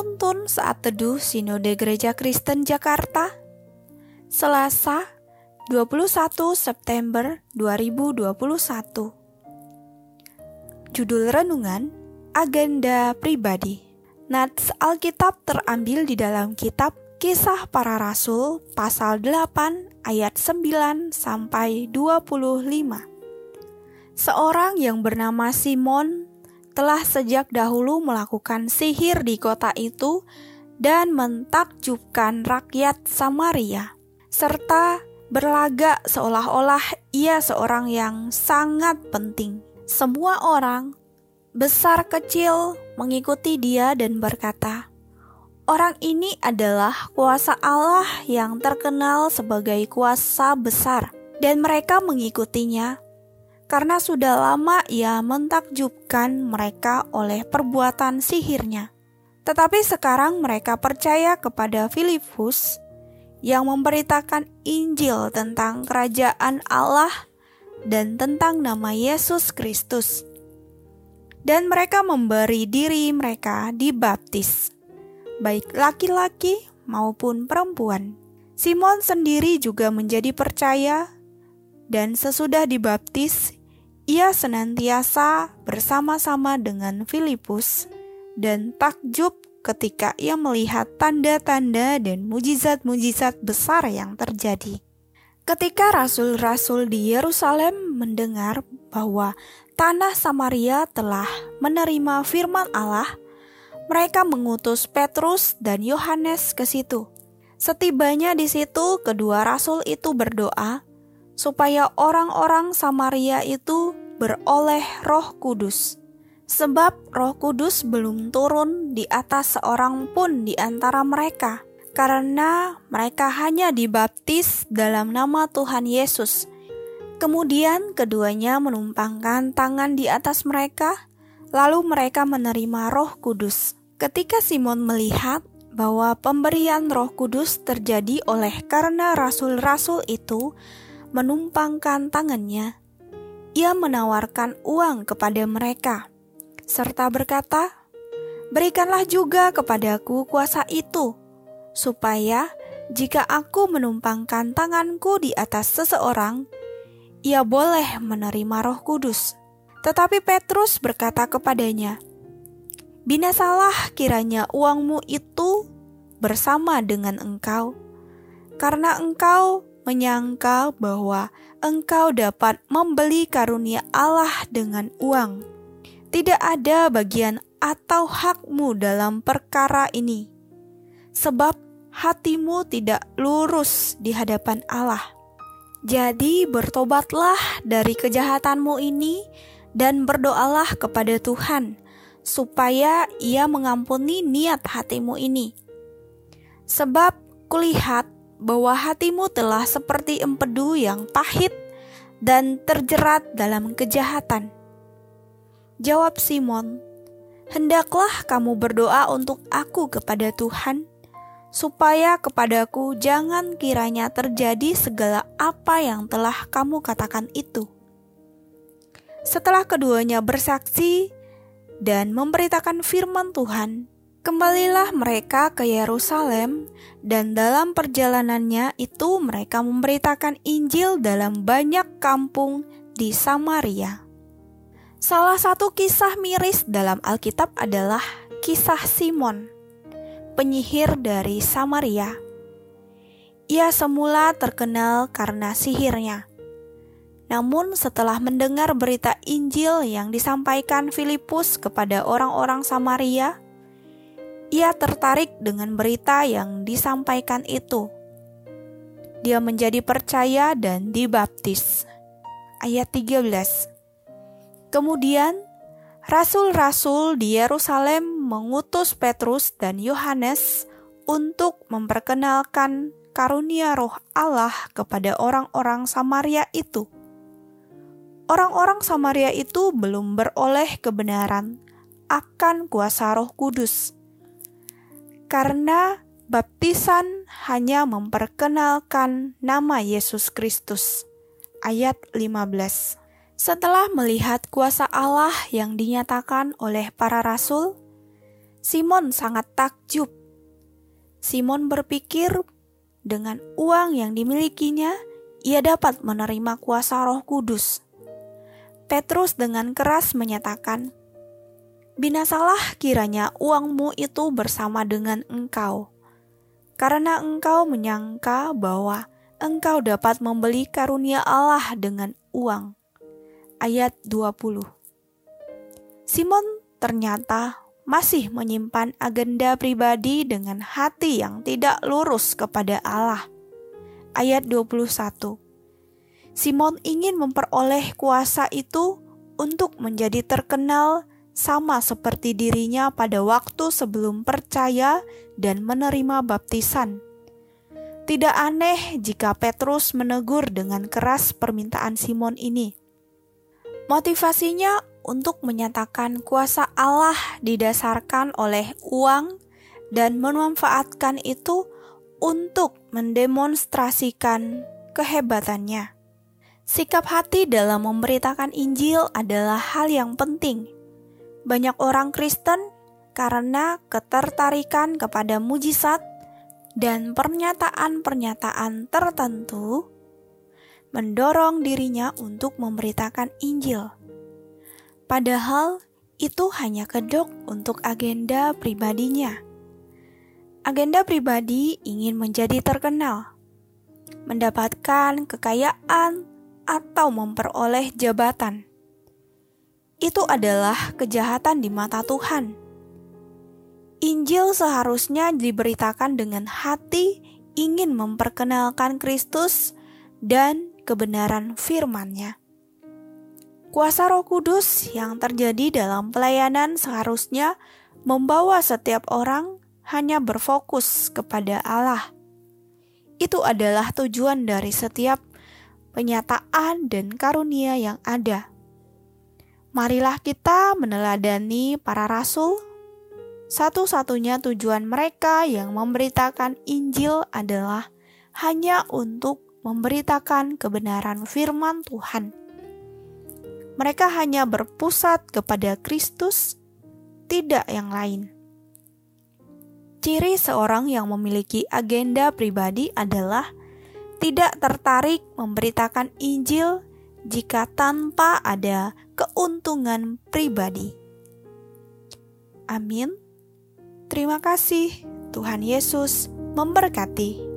Penuntun saat teduh Sinode Gereja Kristen Jakarta Selasa 21 September 2021 Judul Renungan Agenda Pribadi. Nats Alkitab terambil di dalam kitab Kisah Para Rasul pasal 8 ayat 9 sampai 25 Seorang yang bernama Simon telah sejak dahulu melakukan sihir di kota itu dan mentakjubkan rakyat Samaria, serta berlagak seolah-olah ia seorang yang sangat penting. Semua orang, besar kecil, mengikuti dia dan berkata, "Orang ini adalah kuasa Allah yang terkenal sebagai kuasa besar." Dan mereka mengikutinya karena sudah lama ia mentakjubkan mereka oleh perbuatan sihirnya. Tetapi sekarang mereka percaya kepada Filipus yang memberitakan Injil tentang kerajaan Allah dan tentang nama Yesus Kristus. Dan mereka memberi diri mereka dibaptis, baik laki-laki maupun perempuan. Simon sendiri juga menjadi percaya, dan sesudah dibaptis, ia senantiasa bersama-sama dengan Filipus dan takjub ketika ia melihat tanda-tanda dan mujizat-mujizat besar yang terjadi. Ketika rasul-rasul di Yerusalem mendengar bahwa tanah Samaria telah menerima firman Allah, mereka mengutus Petrus dan Yohanes ke situ. Setibanya di situ, kedua rasul itu berdoa supaya orang-orang Samaria itu beroleh Roh Kudus, sebab Roh Kudus belum turun di atas seorang pun di antara mereka, karena mereka hanya dibaptis dalam nama Tuhan Yesus. Kemudian keduanya menumpangkan tangan di atas mereka, lalu mereka menerima Roh Kudus. Ketika Simon melihat bahwa pemberian Roh Kudus terjadi oleh karena rasul-rasul itu menumpangkan tangannya, ia menawarkan uang kepada mereka, serta berkata, "Berikanlah juga kepadaku kuasa itu, supaya jika aku menumpangkan tanganku di atas seseorang, ia boleh menerima Roh Kudus." Tetapi Petrus berkata kepadanya, "Binasalah kiranya uangmu itu bersama dengan engkau, karena engkau menyangka bahwa engkau dapat membeli karunia Allah dengan uang. Tidak ada bagian atau hakmu dalam perkara ini, sebab hatimu tidak lurus di hadapan Allah. Jadi, bertobatlah dari kejahatanmu ini dan berdoalah kepada Tuhan, supaya Ia mengampuni niat hatimu ini. Sebab kulihat bahwa hatimu telah seperti empedu yang pahit dan terjerat dalam kejahatan. Jawab Simon, "Hendaklah kamu berdoa untuk aku kepada Tuhan, supaya kepadaku jangan kiranya terjadi segala apa yang telah kamu katakan itu." Setelah keduanya bersaksi dan memberitakan firman Tuhan, Kembalilah mereka ke Yerusalem, dan dalam perjalanannya itu mereka memberitakan Injil dalam banyak kampung di Samaria. Salah satu kisah miris dalam Alkitab adalah kisah Simon, penyihir dari Samaria. Ia semula terkenal karena sihirnya. Namun, setelah mendengar berita Injil yang disampaikan Filipus kepada orang-orang Samaria, ia tertarik dengan berita yang disampaikan itu. Dia menjadi percaya dan dibaptis. Ayat 13. Kemudian rasul-rasul di Yerusalem mengutus Petrus dan Yohanes untuk memperkenalkan karunia roh Allah kepada orang-orang Samaria itu. Orang-orang Samaria itu belum beroleh kebenaran akan kuasa Roh Kudus karena baptisan hanya memperkenalkan nama Yesus Kristus. Ayat 15. Setelah melihat kuasa Allah yang dinyatakan oleh para rasul, Simon sangat takjub. Simon berpikir dengan uang yang dimilikinya, ia dapat menerima kuasa Roh Kudus. Petrus dengan keras menyatakan, "Binasalah kiranya uangmu itu bersama dengan engkau, karena engkau menyangka bahwa engkau dapat membeli karunia Allah dengan uang." Ayat 20. Simon ternyata masih menyimpan agenda pribadi dengan hati yang tidak lurus kepada Allah. Ayat 21. Simon ingin memperoleh kuasa itu untuk menjadi terkenal sama seperti dirinya pada waktu sebelum percaya dan menerima baptisan. Tidak aneh jika Petrus menegur dengan keras permintaan Simon ini. Motivasinya untuk menyatakan kuasa Allah didasarkan oleh uang dan memanfaatkan itu untuk mendemonstrasikan kehebatannya. Sikap hati dalam memberitakan Injil adalah hal yang penting. Banyak orang Kristen karena ketertarikan kepada mujizat dan pernyataan-pernyataan tertentu mendorong dirinya untuk memberitakan Injil. Padahal itu hanya kedok untuk agenda pribadinya. Agenda pribadi ingin menjadi terkenal, mendapatkan kekayaan, atau memperoleh jabatan. Itu adalah kejahatan di mata Tuhan. Injil seharusnya diberitakan dengan hati ingin memperkenalkan Kristus dan kebenaran firman-Nya. Kuasa Roh Kudus yang terjadi dalam pelayanan seharusnya membawa setiap orang hanya berfokus kepada Allah. Itu adalah tujuan dari setiap penyataan dan karunia yang ada. Marilah kita meneladani para rasul. Satu-satunya tujuan mereka yang memberitakan Injil adalah hanya untuk memberitakan kebenaran firman Tuhan. Mereka hanya berpusat kepada Kristus, tidak yang lain. Ciri seorang yang memiliki agenda pribadi adalah tidak tertarik memberitakan Injil jika tanpa ada keuntungan pribadi. Amin. Terima kasih, Tuhan Yesus memberkati.